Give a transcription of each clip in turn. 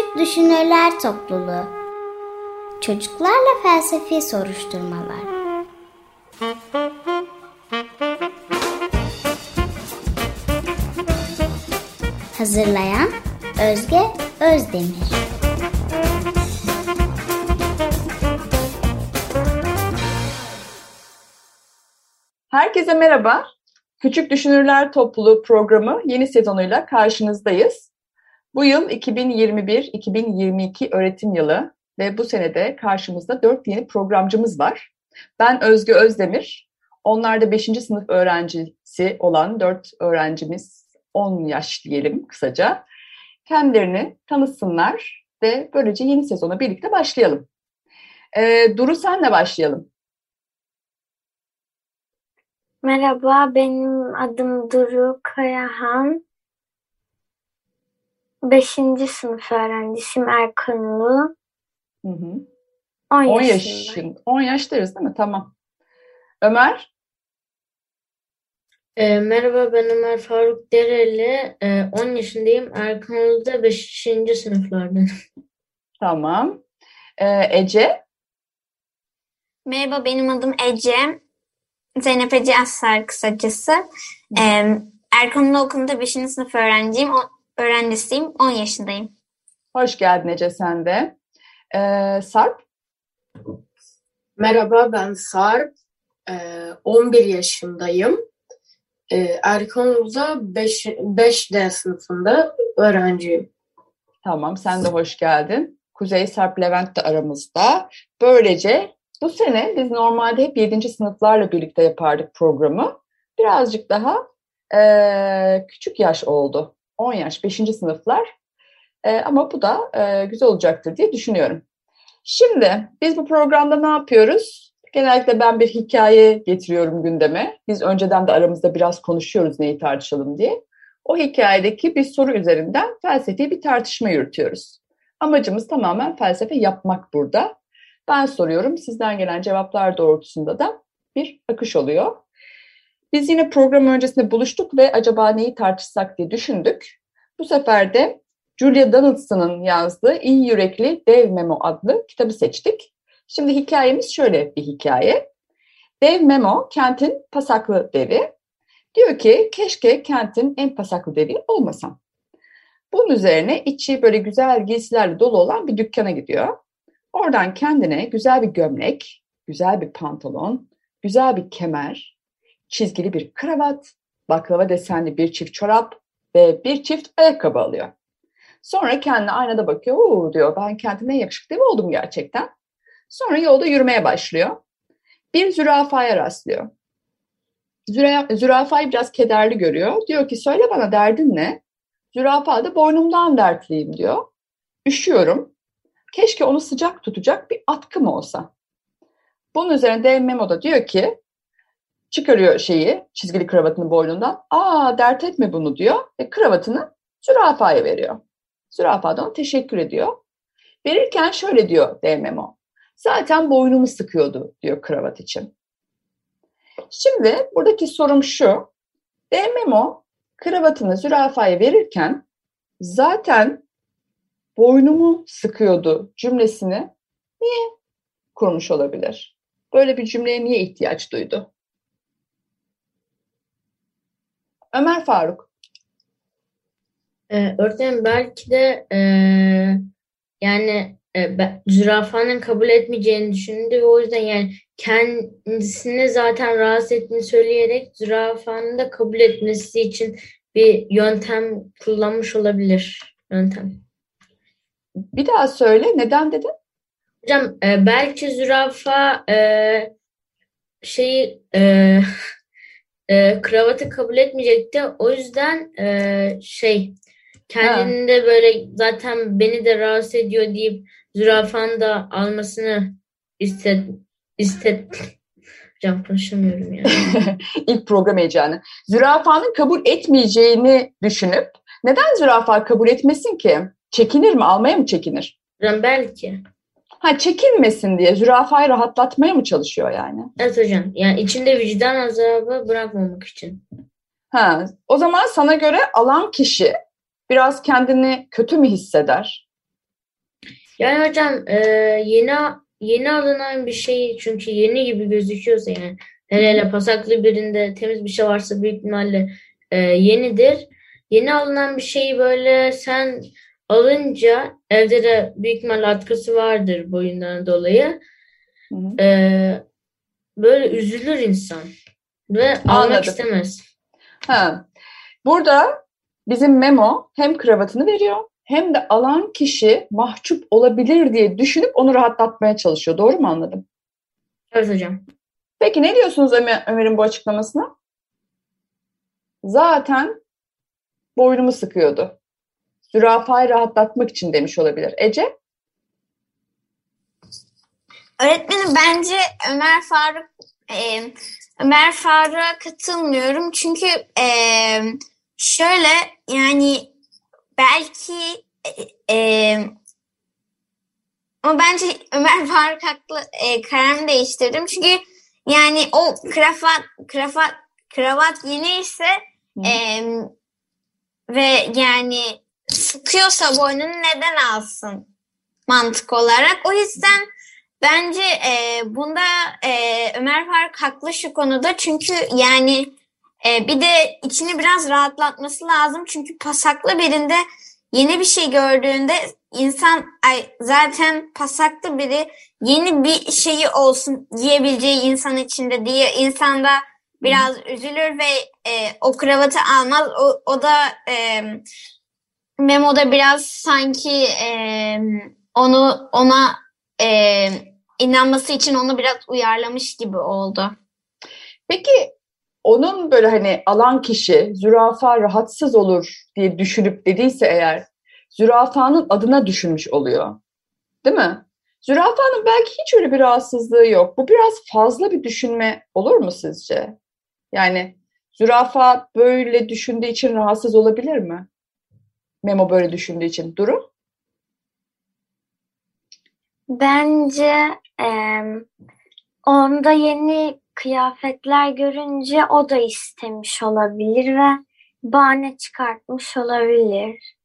Küçük Düşünürler Topluluğu Çocuklarla Felsefi Soruşturmalar Hazırlayan Özge Özdemir Herkese merhaba. Küçük Düşünürler Topluluğu programı yeni sezonuyla karşınızdayız. Bu yıl 2021-2022 öğretim yılı ve bu senede karşımızda dört yeni programcımız var. Ben Özgü Özdemir, onlar da 5. sınıf öğrencisi olan dört öğrencimiz 10 yaş diyelim kısaca. Kendilerini tanısınlar ve böylece yeni sezona birlikte başlayalım. Ee, Duru senle başlayalım. Merhaba, benim adım Duru Kayahan. Beşinci sınıf öğrencisiyim Erkanlı. Hı hı. 10 10 yaşındayım. yaşın, 10 yaş deriz değil mi? Tamam. Ömer, E, merhaba ben Ömer Faruk Dereli. E, 10 yaşındayım. Erkanlı'da 5. sınıflardan. tamam. Ee, Ece, Merhaba, benim adım Ece. Zeynep Ece Aslar kısacası. Ee, Erkanlı Okulu'nda 5. sınıf öğrenciyim. O, öğrencisiyim. 10 yaşındayım. hoş geldin Ece sen de. Ee, Sarp, Merhaba ben Sarp. Ee, 11 yaşındayım. Ee, Erkanlı'da 5, 5D sınıfında öğrenciyim. tamam sen de hoş geldin. Kuzey, Sarp, Levent de aramızda. Böylece bu sene biz normalde hep 7. sınıflarla birlikte yapardık programı. Birazcık daha ee, küçük yaş oldu. 10 yaş, 5. sınıflar. Ee, ama bu da ee, güzel olacaktır diye düşünüyorum. Şimdi biz bu programda ne yapıyoruz? Genellikle ben bir hikaye getiriyorum gündeme. Biz önceden de aramızda biraz konuşuyoruz neyi tartışalım diye. O hikayedeki bir soru üzerinden felsefi bir tartışma yürütüyoruz. Amacımız tamamen felsefe yapmak burada. Ben soruyorum, sizden gelen cevaplar doğrultusunda da bir akış oluyor. Biz yine program öncesinde buluştuk ve acaba neyi tartışsak diye düşündük. Bu sefer de Julia Donaldson'ın yazdığı İyi Yürekli Dev Memo adlı kitabı seçtik. Şimdi hikayemiz şöyle bir hikaye. Dev Memo kentin pasaklı devi. Diyor ki keşke kentin en pasaklı devi olmasam. Bunun üzerine içi böyle güzel giysilerle dolu olan bir dükkana gidiyor. Oradan kendine güzel bir gömlek, güzel bir pantolon, güzel bir kemer, çizgili bir kravat, baklava desenli bir çift çorap ve bir çift ayakkabı alıyor. Sonra kendine aynada bakıyor. Oo diyor ben kendime en yakışıklı devi oldum gerçekten. Sonra yolda yürümeye başlıyor. Bir zürafaya rastlıyor. Züra, zürafayı biraz kederli görüyor. Diyor ki söyle bana derdin ne? Zürafa da boynumdan dertliyim diyor. Üşüyorum. Keşke onu sıcak tutacak bir atkım olsa. Bunun üzerine Dev Memo da diyor ki çıkarıyor şeyi çizgili kravatını boynundan. Aa dert etme bunu diyor ve kravatını zürafaya veriyor. Zürafa da ona teşekkür ediyor. Verirken şöyle diyor Dev Memo. Zaten boynumu sıkıyordu diyor kravat için. Şimdi buradaki sorum şu. Dev Memo kravatını zürafaya verirken zaten boynumu sıkıyordu cümlesini niye kurmuş olabilir? Böyle bir cümleye niye ihtiyaç duydu? Ömer Faruk. E, öğretmenim belki de e, yani e, zürafanın kabul etmeyeceğini düşündü ve o yüzden yani kendisini zaten rahatsız ettiğini söyleyerek zürafanın da kabul etmesi için bir yöntem kullanmış olabilir. Yöntem. Bir daha söyle neden dedin? Hocam e, belki zürafa e, şeyi e, e, kravatı kabul etmeyecekti. O yüzden e, şey kendini de böyle zaten beni de rahatsız ediyor deyip zürafanın da almasını istet istet Hocam konuşamıyorum ya. İlk program heyecanı. Zürafanın kabul etmeyeceğini düşünüp neden zürafa kabul etmesin ki? Çekinir mi? Almaya mı çekinir? Hocam belki. Ha çekinmesin diye zürafayı rahatlatmaya mı çalışıyor yani? Evet hocam. Yani içinde vicdan azabı bırakmamak için. Ha, o zaman sana göre alan kişi biraz kendini kötü mü hisseder? Yani hocam e, yeni yeni alınan bir şey çünkü yeni gibi gözüküyorsa yani hele hele pasaklı birinde temiz bir şey varsa büyük ihtimalle e, yenidir. Yeni alınan bir şeyi böyle sen alınca evde de büyük ihtimalle atkısı vardır boyundan dolayı. Hı hı. E, böyle üzülür insan ve almak Anladım. istemez. Ha. Burada bizim Memo hem kravatını veriyor hem de alan kişi mahcup olabilir diye düşünüp onu rahatlatmaya çalışıyor. Doğru mu anladım? Evet hocam. Peki ne diyorsunuz Ömer, Ömer'in bu açıklamasına? Zaten boynumu sıkıyordu. Zürafayı rahatlatmak için demiş olabilir. Ece? Öğretmenim bence Ömer Faruk e, Ömer Faruk'a katılmıyorum. Çünkü e, şöyle yani belki e, e, ama bence Ömer Faruk haklı e, kararımı değiştirdim. Çünkü yani o kravat kravat kravat yeni ise e, ve yani sıkıyorsa boynunu neden alsın mantık olarak. O yüzden Bence e, bunda e, Ömer Faruk haklı şu konuda çünkü yani e, bir de içini biraz rahatlatması lazım çünkü pasaklı birinde yeni bir şey gördüğünde insan ay zaten pasaklı biri yeni bir şeyi olsun diyebileceği insan içinde diye insan da biraz üzülür ve e, o kravatı almaz. O, o da e, Memo'da biraz sanki e, onu ona e, inanması için onu biraz uyarlamış gibi oldu. Peki onun böyle hani alan kişi zürafa rahatsız olur diye düşünüp dediyse eğer zürafanın adına düşünmüş oluyor. Değil mi? Zürafanın belki hiç öyle bir rahatsızlığı yok. Bu biraz fazla bir düşünme olur mu sizce? Yani zürafa böyle düşündüğü için rahatsız olabilir mi? Memo böyle düşündüğü için. Duru? Bence em, onda yeni kıyafetler görünce o da istemiş olabilir ve bahane çıkartmış olabilir.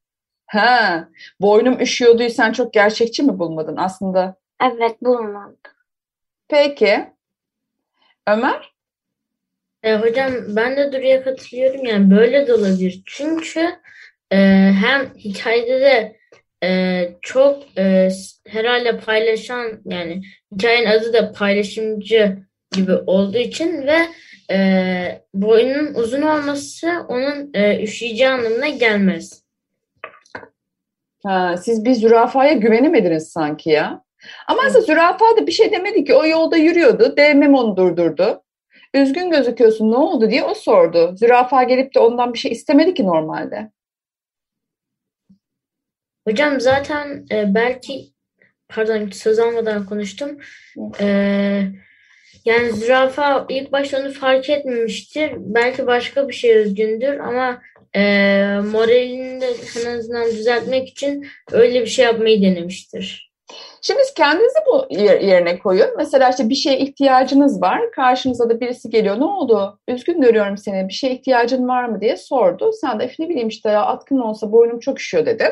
Ha, boynum üşüyordu sen çok gerçekçi mi bulmadın aslında? Evet bulmadı. Peki. Ömer? E, hocam ben de Duru'ya katılıyorum yani böyle de olabilir. Çünkü e, hem hikayede de e, çok e, herhalde paylaşan yani hikayenin adı da paylaşımcı gibi olduğu için ve e, boynun uzun olması onun e, üşüyeceği anlamına gelmez. Ha, siz bir zürafaya güvenemediniz sanki ya. Ama aslında zürafa da bir şey demedi ki. O yolda yürüyordu. Devmem onu durdurdu. Üzgün gözüküyorsun ne oldu diye o sordu. Zürafa gelip de ondan bir şey istemedi ki normalde. Hocam zaten e, belki pardon söz almadan konuştum. E, yani zürafa ilk başta onu fark etmemiştir. Belki başka bir şey üzgündür ama e, moralini de en azından düzeltmek için öyle bir şey yapmayı denemiştir. Şimdi siz kendinizi bu yer- yerine koyun. Mesela işte bir şeye ihtiyacınız var. Karşınıza da birisi geliyor. Ne oldu? Üzgün görüyorum seni. Bir şeye ihtiyacın var mı diye sordu. Sen de "Öf, ne bileyim işte ya atkın olsa boynum çok üşüyor dedin.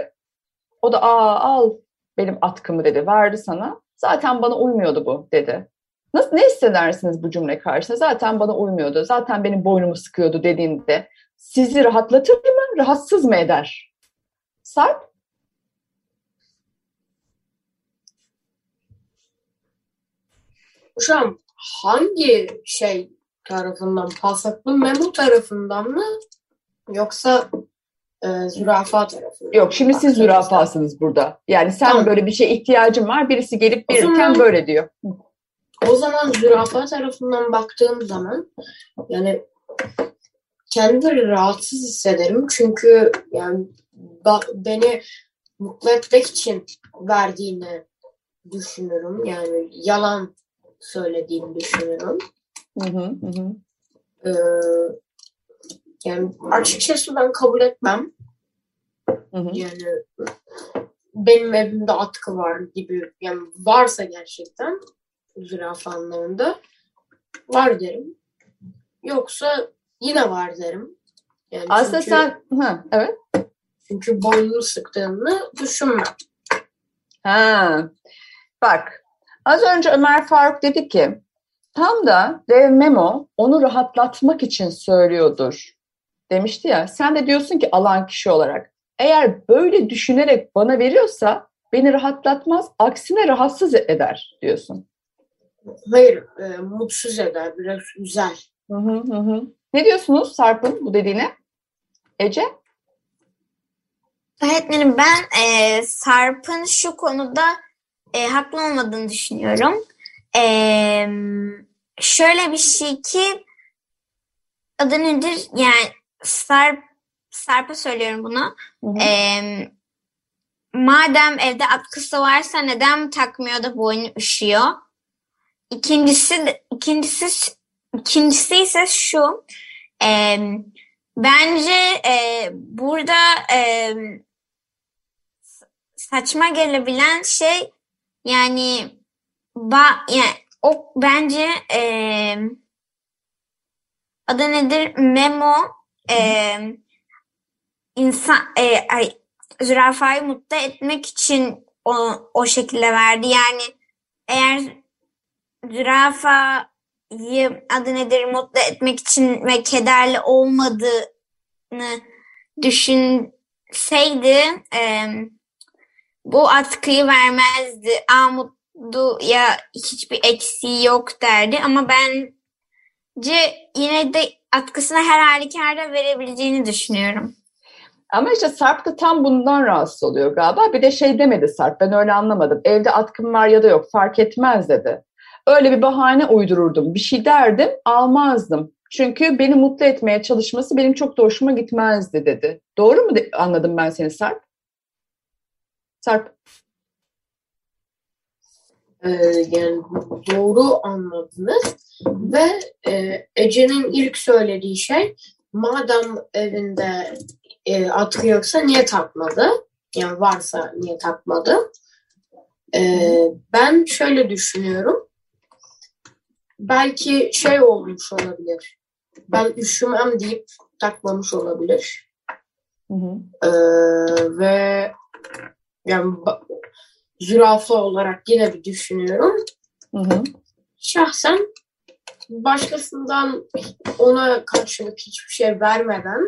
O da aa al benim atkımı dedi. Verdi sana. Zaten bana uymuyordu bu dedi. Nasıl, ne hissedersiniz bu cümle karşısında? Zaten bana uymuyordu. Zaten benim boynumu sıkıyordu dediğinde sizi rahatlatır mı? Rahatsız mı eder? Sarp? Hocam hangi şey tarafından? Pasaklı Memo tarafından mı? Yoksa e, zürafa tarafından mı? Yok şimdi siz zürafasınız burada. Yani sen Tamam. böyle bir şeye ihtiyacın var. Birisi gelip verirken zaman- böyle diyor. O zaman zürafa tarafından baktığım zaman yani kendimi rahatsız hissederim. Çünkü yani beni mutlu etmek için verdiğini düşünürüm. Yani yalan söylediğini düşünürüm. Hı hı, hı hı. Ee, yani açıkçası ben kabul etmem. Hı hı. Yani benim evimde atkı var gibi yani varsa gerçekten zürafa anlamında var derim. Yoksa yine var derim. Yani Aslında çünkü, sen, ha, evet. çünkü boynunu sıktığını düşünmem. Ha. Bak az önce Ömer Faruk dedi ki tam da dev Memo onu rahatlatmak için söylüyordur demişti ya. Sen de diyorsun ki alan kişi olarak eğer böyle düşünerek bana veriyorsa beni rahatlatmaz aksine rahatsız eder diyorsun. Hayır, e, mutsuz eder, biraz güzel. Hı hı hı. Ne diyorsunuz Sarp'ın bu dediğine? Ece? Öğretmenim ben e, Sarp'ın şu konuda e, haklı olmadığını düşünüyorum. E, şöyle bir şey ki adı nedir? Yani Sarp Sarp'a söylüyorum bunu. Hı hı. E, madem evde atkısı varsa neden takmıyor da boynu üşüyor? İkincisi ikincisi ikincisi ise şu. E, bence e, burada e, saçma gelebilen şey yani ba yani o bence e, adı nedir memo e, insan e, ay, zürafayı mutlu etmek için o, o şekilde verdi. Yani eğer zürafayı adı nedir mutlu etmek için ve kederli olmadığını düşünseydi e, bu atkıyı vermezdi. Aa mutlu ya hiçbir eksiği yok derdi. Ama bence yine de atkısını her halükarda verebileceğini düşünüyorum. Ama işte Sarp da tam bundan rahatsız oluyor galiba. Bir de şey demedi Sarp ben öyle anlamadım. Evde atkım var ya da yok fark etmez dedi. Öyle bir bahane uydururdum. Bir şey derdim almazdım. Çünkü beni mutlu etmeye çalışması benim çok da hoşuma gitmezdi dedi. Doğru mu anladım ben seni Sarp? Sarp. E, yani doğru anladınız. Ve e, Ece'nin ilk söylediği şey, madem evinde e, atkı yoksa niye takmadı? Yani varsa niye takmadı? E, ben şöyle düşünüyorum. Belki şey olmuş olabilir. Ben üşümem deyip takmamış olabilir. Hı hı. Ee, ve yani zürafa olarak yine bir düşünüyorum. Hı hı. Şahsen başkasından ona karşılık hiçbir şey vermeden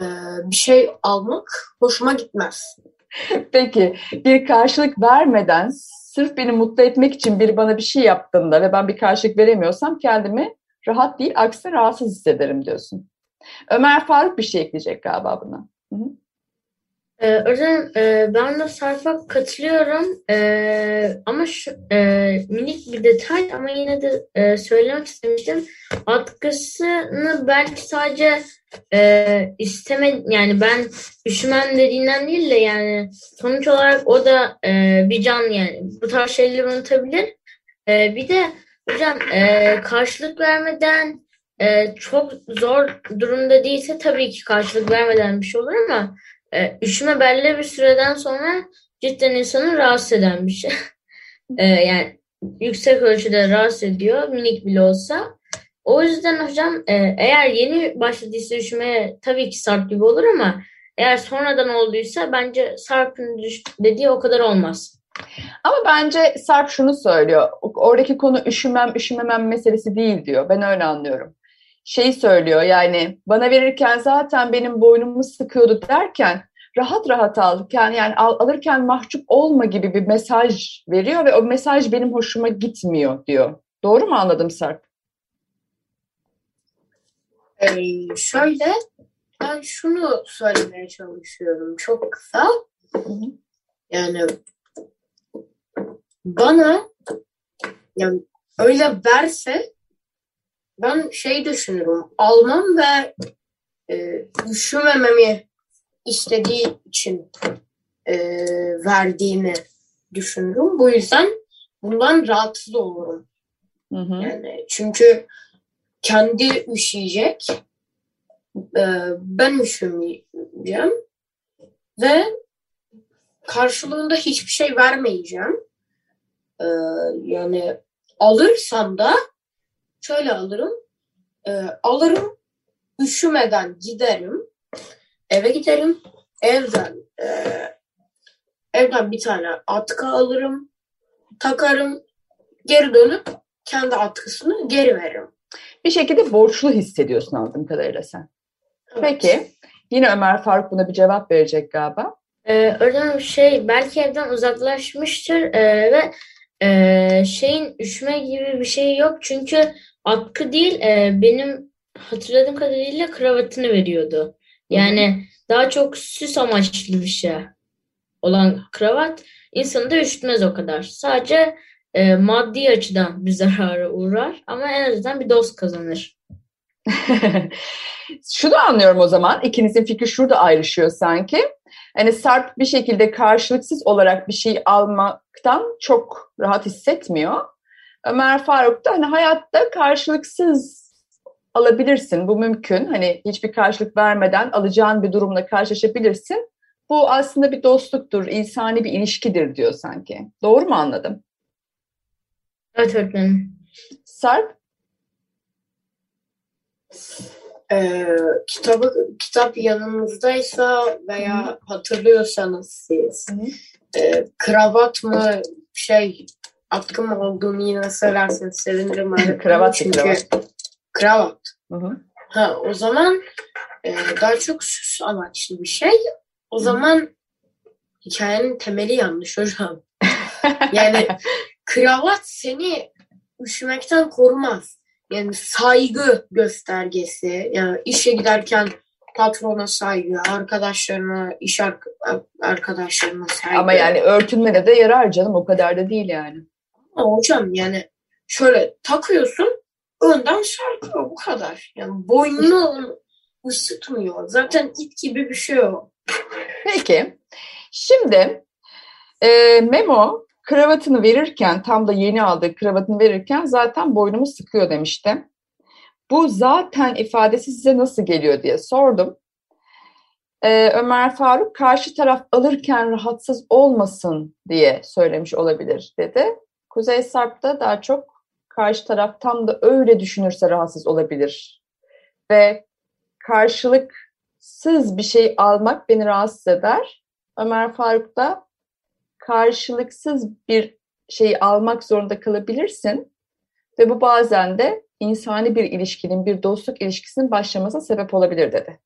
e, bir şey almak hoşuma gitmez. Peki bir karşılık vermeden sırf beni mutlu etmek için biri bana bir şey yaptığında ve ben bir karşılık veremiyorsam kendimi rahat değil aksine rahatsız hissederim diyorsun. Ömer Faruk bir şey ekleyecek galiba buna. Ee, öğretmenim e, ben de Sarp'a katılıyorum Ee, ama şu, e, minik bir detay ama yine de e, söylemek istemiştim. Atkısını belki sadece e, isteme yani ben üşümem dediğinden değil de yani sonuç olarak o da e, bir can yani bu tarz şeyleri unutabilir. E, bir de hocam e, karşılık vermeden e, çok zor durumda değilse tabii ki karşılık vermeden bir şey olur ama e, üşüme belli bir süreden sonra cidden insanı rahatsız eden bir şey. E, yani yüksek ölçüde rahatsız ediyor minik bile olsa. O yüzden hocam e, eğer yeni başladıysa üşümeye tabii ki Sarp gibi olur ama eğer sonradan olduysa bence Sarp'ın dediği o kadar olmaz. Ama bence Sarp şunu söylüyor. Oradaki konu üşümem üşümemem meselesi değil diyor. Ben öyle anlıyorum. Şeyi söylüyor yani bana verirken zaten benim boynumu sıkıyordu derken rahat rahat al. Yani, yani al- alırken mahcup olma gibi bir mesaj veriyor ve o mesaj benim hoşuma gitmiyor diyor. Doğru mu anladım Sarp? Ee, şöyle ben şunu söylemeye çalışıyorum çok kısa. Yani bana yani öyle verse ben şey düşünürüm almam ve e, üşümememi istediği için e, verdiğini düşünürüm. Bu yüzden bundan rahatsız olurum. Hı hı. Yani çünkü kendi üşüyecek. e, ben üşümeyeceğim. Ve karşılığında hiçbir şey vermeyeceğim. E, yani alırsam da şöyle alırım. E, alırım. Üşümeden giderim. Eve giderim. Evden e, evden bir tane atkı alırım, takarım, geri dönüp kendi atkısını geri veririm. Bir şekilde borçlu hissediyorsun anladığım kadarıyla sen. Evet. Peki. Yine Ömer Faruk buna bir cevap verecek galiba. Ee, öğretmenim şey belki evden uzaklaşmıştır ee, ve ee, şeyin üşüme gibi bir şey yok. Çünkü atkı değil ee, benim hatırladığım kadarıyla kravatını veriyordu. Yani daha çok süs amaçlı bir şey olan kravat insanı da üşütmez o kadar. Sadece ee, maddi açıdan bir zarara uğrar ama en azından bir dost kazanır. Şunu anlıyorum o zaman. İkinizin fikri şurada ayrışıyor sanki. Hani Sarp bir şekilde karşılıksız olarak bir şey almaktan çok rahat hissetmiyor. Ömer Faruk da hani hayatta karşılıksız alabilirsin. Bu mümkün. Hani hiçbir karşılık vermeden alacağın bir durumla karşılaşabilirsin. Bu aslında bir dostluktur, insani bir ilişkidir diyor sanki. Doğru mu anladım? Evet öğretmenim. Sarp? Ee, kitabı kitap yanınızdaysa veya hatırlıyorsanız siz e, kravat mı şey atkı mı olduğunu yine söylerseniz sevinirim. öğretmenim. Kravat, Çünkü kravat. kravat. Hı hı. Ha, o zaman e, daha çok süs amaçlı bir şey. O zaman hikayenin temeli yanlış hocam. Yani kravat seni üşümekten korumaz. Yani saygı göstergesi. Yani işe giderken patrona saygı, arkadaşlarına, iş ar- arkadaşlarına saygı. Ama yani örtünmede de yarar canım. O kadar da değil yani. Ama hocam yani şöyle takıyorsun önden sarkıyor bu kadar. Yani boynunu ısıtmıyor. Zaten ip gibi bir şey o. Peki. Şimdi e, Memo kravatını verirken, tam da yeni aldığı kravatını verirken zaten boynumu sıkıyor demişti. Bu zaten ifadesi size nasıl geliyor diye sordum. E, Ömer Faruk karşı taraf alırken rahatsız olmasın diye söylemiş olabilir dedi. Kuzey Sarp da daha çok karşı taraf tam da öyle düşünürse rahatsız olabilir. Ve karşılıksız bir şey almak beni rahatsız eder. Ömer Faruk da karşılıksız bir şeyi almak zorunda kalabilirsin. Ve bu bazen de insani bir ilişkinin, bir dostluk ilişkisinin başlamasına sebep olabilir dedi.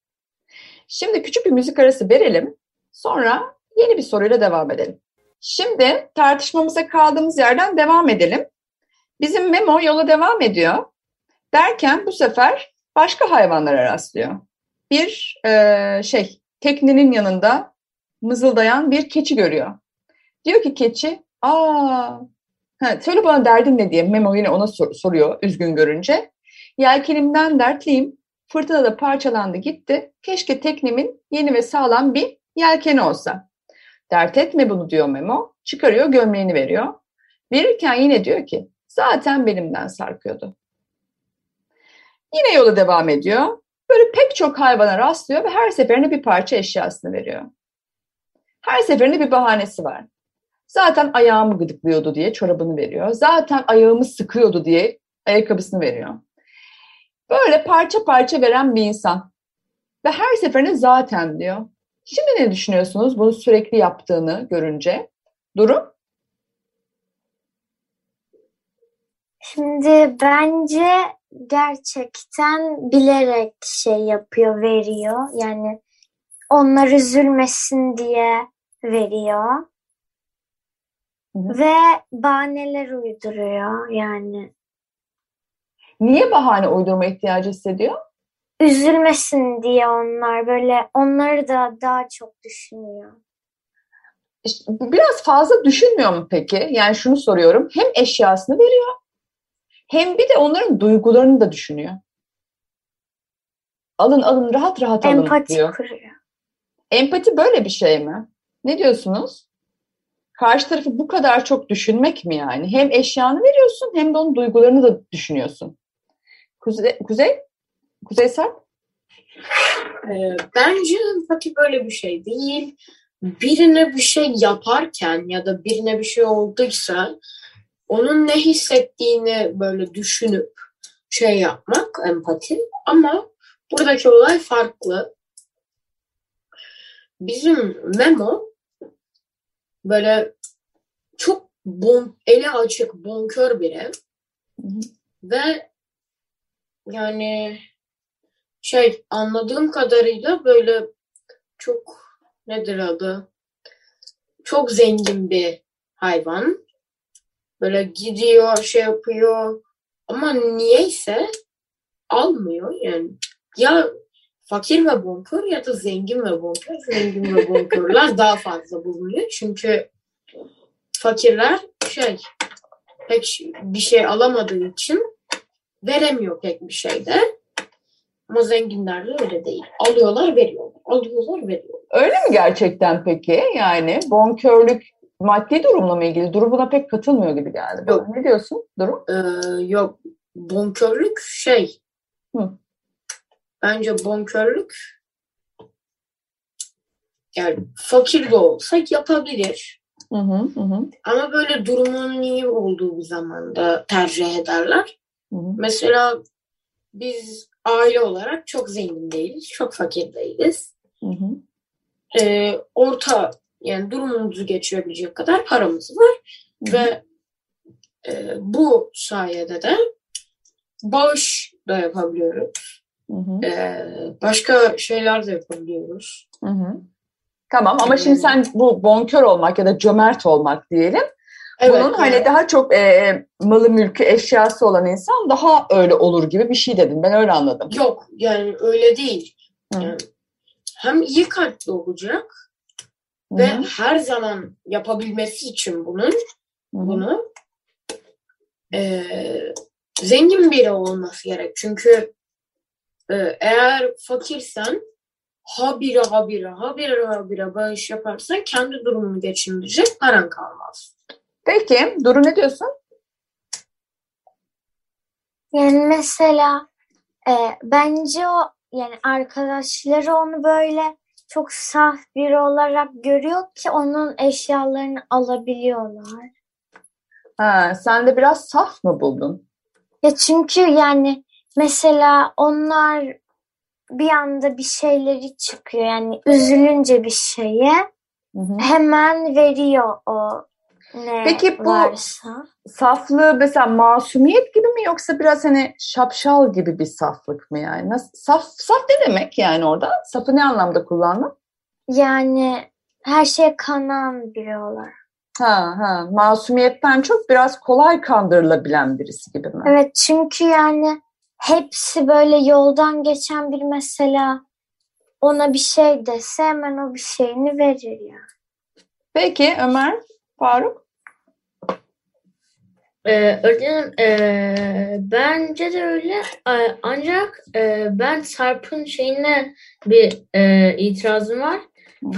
Şimdi küçük bir müzik arası verelim. Sonra yeni bir soruyla devam edelim. Şimdi tartışmamıza kaldığımız yerden devam edelim. Bizim Memo yola devam ediyor. Derken bu sefer başka hayvanlara rastlıyor. Bir e, şey, teknenin yanında mızıldayan bir keçi görüyor. Diyor ki keçi, aa, ha, söyle bana derdin ne diye Memo yine ona sor- soruyor üzgün görünce. Yelkenimden dertliyim, fırtına parçalandı gitti, keşke teknemin yeni ve sağlam bir yelkeni olsa. Dert etme bunu diyor Memo, çıkarıyor gömleğini veriyor. Verirken yine diyor ki, zaten belimden sarkıyordu. Yine yola devam ediyor. Böyle pek çok hayvana rastlıyor ve her seferinde bir parça eşyasını veriyor. Her seferinde bir bahanesi var. Zaten ayağımı gıdıklıyordu diye çorabını veriyor. Zaten ayağımı sıkıyordu diye ayakkabısını veriyor. Böyle parça parça veren bir insan. Ve her seferinde zaten diyor. Şimdi ne düşünüyorsunuz bunu sürekli yaptığını görünce? Durum? Şimdi bence gerçekten bilerek şey yapıyor, veriyor. Yani onlar üzülmesin diye veriyor. Hı hı. Ve bahaneler uyduruyor yani. Niye bahane uydurma ihtiyacı hissediyor? Üzülmesin diye onlar böyle onları da daha çok düşünüyor. Biraz fazla düşünmüyor mu peki? Yani şunu soruyorum. Hem eşyasını veriyor hem bir de onların duygularını da düşünüyor. Alın alın rahat rahat alın Empati diyor. kuruyor. Empati böyle bir şey mi? Ne diyorsunuz? Karşı tarafı bu kadar çok düşünmek mi yani? Hem eşyanı veriyorsun hem de onun duygularını da düşünüyorsun. Kuzey, Kuzey? Kuzey Sarp? Ee, bence empati böyle bir şey değil. Birine bir şey yaparken ya da birine bir şey olduysa onun ne hissettiğini böyle düşünüp şey yapmak empati. Ama buradaki olay farklı. Bizim Memo böyle çok bon, eli açık, bonkör biri. Ve yani şey anladığım kadarıyla böyle çok nedir adı? Çok zengin bir hayvan. Böyle gidiyor, şey yapıyor. Ama niyeyse almıyor yani. Ya fakir ve bonkör ya da zengin ve bonkör. Zengin ve bonkörler daha fazla bulunuyor. Çünkü fakirler şey pek bir şey alamadığı için veremiyor pek bir şey de. Ama zenginler de öyle değil. Alıyorlar veriyorlar. Alıyorlar veriyorlar. Öyle mi gerçekten peki? Yani bonkörlük maddi durumla mı ilgili? Duru buna pek katılmıyor gibi geldi. Yok. Ne diyorsun Duru? Ee, yok bonkörlük şey. Hı. Bence bonkörlük yani fakir de olsa yapabilir. Hı hı hı. Ama böyle durumunun iyi olduğu bir zamanda tercih ederler. hı hı. Mesela biz aile olarak çok zengin değiliz, çok fakir değiliz. Hı hı. Ee, orta yani durumumuzu geçirebilecek kadar paramız var ve e, bu sayede de bağış da yapabiliyoruz. Hı hı. Ee, başka şeyler de yapabiliyoruz. Hı hı. Tamam ama şimdi sen bu bonkör olmak ya da cömert olmak diyelim. Bunun yani- hani daha çok e, malı mülkü eşyası olan insan daha öyle olur gibi bir şey dedin. Ben öyle anladım. Yok yani öyle değil. Hı. Yani hem iyi kalpli olacak Hı ve her zaman yapabilmesi için bunun Hı bunu eee, zengin biri olması gerek. Çünkü eee, eğer fakirsen habire habire habire habire bağış yaparsan kendi durumunu geçindirecek paran kalmaz. Peki Duru ne diyorsun? Yani mesela e, bence o yani arkadaşları onu böyle çok saf biri olarak görüyor ki onun eşyalarını alabiliyorlar. Ha, sen de biraz saf mı buldun? Ya çünkü yani mesela onlar bir anda bir şeyleri çıkıyor yani üzülünce bir şeye Hı hı. hemen veriyor o ne Peki bu- varsa. Saflığı mesela masumiyet gibi mi yoksa biraz hani şapşal gibi bir saflık mı yani? Nasıl, saf, saf ne demek yani orada? Safı ne anlamda kullandın? Yani her şeye kanan biri olarak. Ha ha masumiyetten çok biraz kolay kandırılabilen birisi gibi mi? Evet çünkü yani hepsi böyle yoldan geçen bir mesela ona bir şey dese hemen o bir şeyini verir ya. Peki Ömer, Faruk? Ee, öğretmenim ee, bence de öyle ancak ee, ben Sarp'ın şeyine bir ee, itirazım var.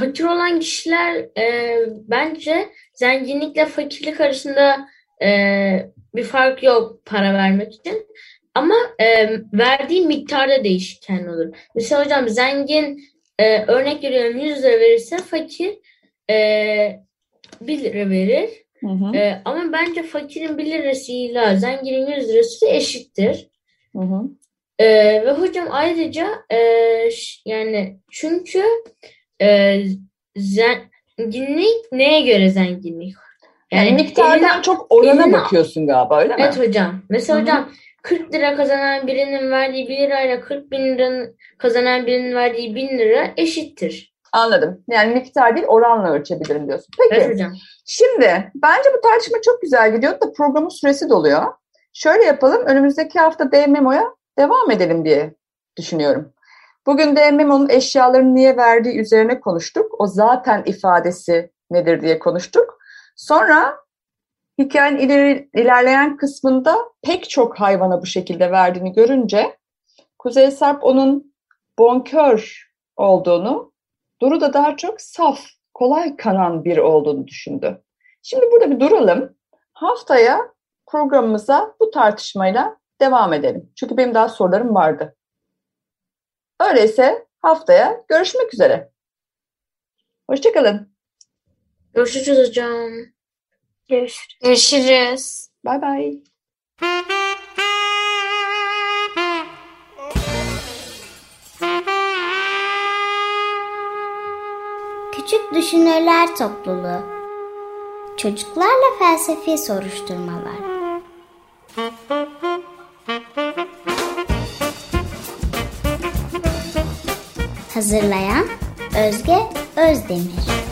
Fakir olan kişiler ee, bence zenginlikle fakirlik arasında ee, bir fark yok para vermek için. Ama ee, verdiği miktarda değişken olur. Mesela hocam zengin ee, örnek veriyorum 100 lira verirse fakir ee, 1 lira verir. Hı hı, Ee, ama bence fakirin 1 lirasıyla zenginin 100 lirası eşittir. hı hı. Ee, ve hocam ayrıca e, yani çünkü e, zenginlik neye göre zenginlik? Yani miktardan eline- çok orana eline- bakıyorsun galiba öyle mi? Evet hocam. Mesela Hı hı. hocam 40 lira kazanan birinin verdiği 1 lirayla 40 bin liranın kazanan birinin verdiği 1000 lira eşittir. Anladım. Yani miktar değil oranla ölçebilirim diyorsun. Peki. Evet hocam. Şimdi bence bu tartışma çok güzel gidiyor da programın süresi doluyor. Şöyle yapalım. Önümüzdeki hafta DMMO'ya devam edelim diye düşünüyorum. Bugün DMMO'nun eşyalarını niye verdiği üzerine konuştuk. O zaten ifadesi nedir diye konuştuk. Sonra hikayenin ileri, ilerleyen kısmında pek çok hayvana bu şekilde verdiğini görünce Kuzey Sarp onun bonkör olduğunu, Duru da daha çok saf, kolay kanan biri olduğunu düşündü. Şimdi burada bir duralım. Haftaya programımıza bu tartışmayla devam edelim. Çünkü benim daha sorularım vardı. Öyleyse haftaya görüşmek üzere. Hoşçakalın. Görüşürüz hocam. Görüşürüz. Görüşürüz. Bay bay. Düşünürler Topluluğu Çocuklarla felsefi soruşturmalar. Hazırlayan Özge Özdemir